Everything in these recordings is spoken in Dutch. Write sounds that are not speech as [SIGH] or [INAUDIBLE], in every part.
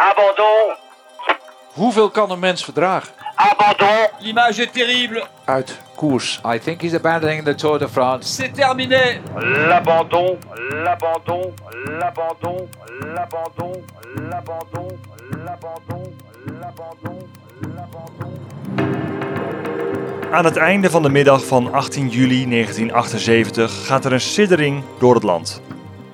Abandon. Hoeveel kan een mens verdragen? Abandon. L'image est terrible. Uit koers. I think he's abandoning the Tour de France. C'est terminé. L'abandon, l'abandon, l'abandon, l'abandon, l'abandon, l'abandon, l'abandon. Aan het einde van de middag van 18 juli 1978 gaat er een siddering door het land.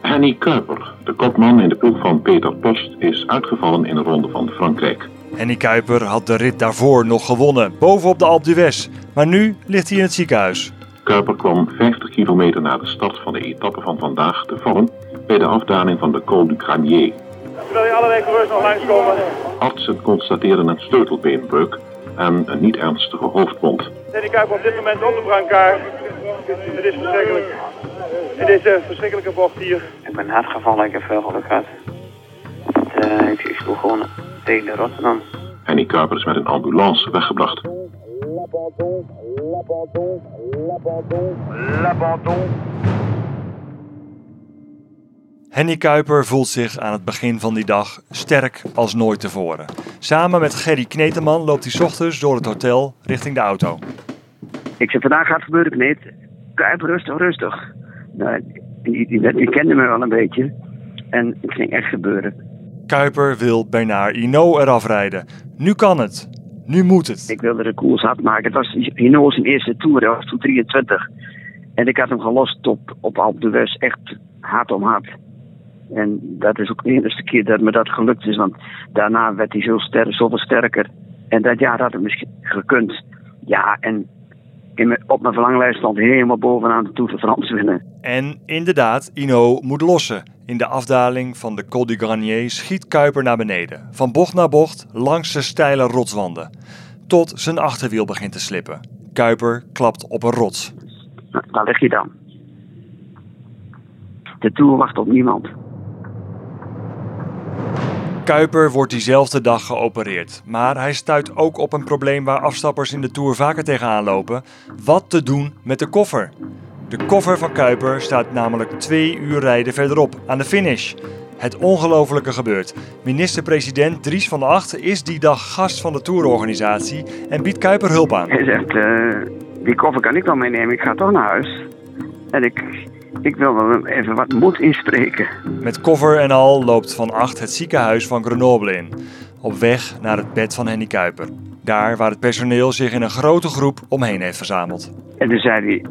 Henny Kuiper, de kopman in de ploeg van Peter Post, is uitgevallen in de ronde van Frankrijk. Henny Kuiper had de rit daarvoor nog gewonnen, bovenop de Alpe d'Huez. Maar nu ligt hij in het ziekenhuis. Kuiper kwam 50 kilometer na de start van de etappe van vandaag te vallen bij de afdaling van de Col du Granier. Wil je alle weken nog langskomen? Artsen constateerden een sleutelbeenbreuk en een niet ernstige hoofdwond. Danny Kuiper op dit moment op de brancard. Het is verschrikkelijk. In deze verschrikkelijke bocht hier. Ik ben hard gevallen, ik heb veel geluk gehad. Eh, ik, ik sloeg gewoon tegen de Rotterdam. Henny Kuiper is met een ambulance weggebracht. L'abandon. L'abandon. L'abandon. L'abandon. Henny Kuiper voelt zich aan het begin van die dag sterk als nooit tevoren. Samen met Gerry Kneteman loopt hij 's ochtends door het hotel richting de auto. Ik zei, vandaag gaat het gebeuren, Kneet. Kuip, rustig, rustig. Nou, die, die, die kende me wel een beetje. En het ging echt gebeuren. Kuiper wil Bernard Hinault eraf rijden. Nu kan het. Nu moet het. Ik wilde de koers hard maken. Het was Hinault zijn eerste Tour, dat was toen 23. En ik had hem gelost op, op Alpe d'Huez, echt hard om hard. En dat is ook de eerste keer dat me dat gelukt is, want daarna werd hij zo ster, zoveel sterker. En dat jaar had het misschien gekund. Ja, en in op mijn verlanglijst stond helemaal bovenaan de Tour de France winnen. En inderdaad, Hinault moet lossen. In de afdaling van de Col du Granier schiet Kuiper naar beneden. Van bocht naar bocht, langs de steile rotswanden. Tot zijn achterwiel begint te slippen. Kuiper klapt op een rots. Nou, daar lig je dan. De Tour wacht op niemand. Kuiper wordt diezelfde dag geopereerd. Maar hij stuit ook op een probleem waar afstappers in de Tour vaker tegenaan lopen. Wat te doen met de koffer? De koffer van Kuiper staat namelijk twee uur rijden verderop, aan de finish. Het ongelofelijke gebeurt. Minister-president Dries van der Acht is die dag gast van de tourorganisatie en biedt Kuiper hulp aan. Hij zegt, eh, die koffer kan ik wel meenemen, ik ga toch naar huis. En ik, ik wil wel even wat moed inspreken. Met koffer en al loopt Van Acht het ziekenhuis van Grenoble in. Op weg naar het bed van Henny Kuiper. Daar waar het personeel zich in een grote groep omheen heeft verzameld. En toen zei hij,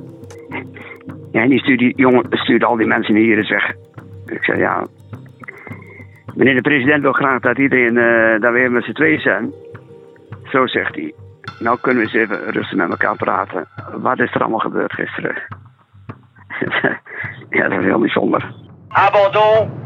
ja, en die stuurde, jongen, stuurde al die mensen hier eens weg. Ik zei, ja, meneer de president wil graag dat iedereen, eh dat we even met z'n tweeën zijn. Zo zegt hij. Nou kunnen we eens even rustig met elkaar praten. Wat is er allemaal gebeurd gisteren? [LAUGHS] Abandon.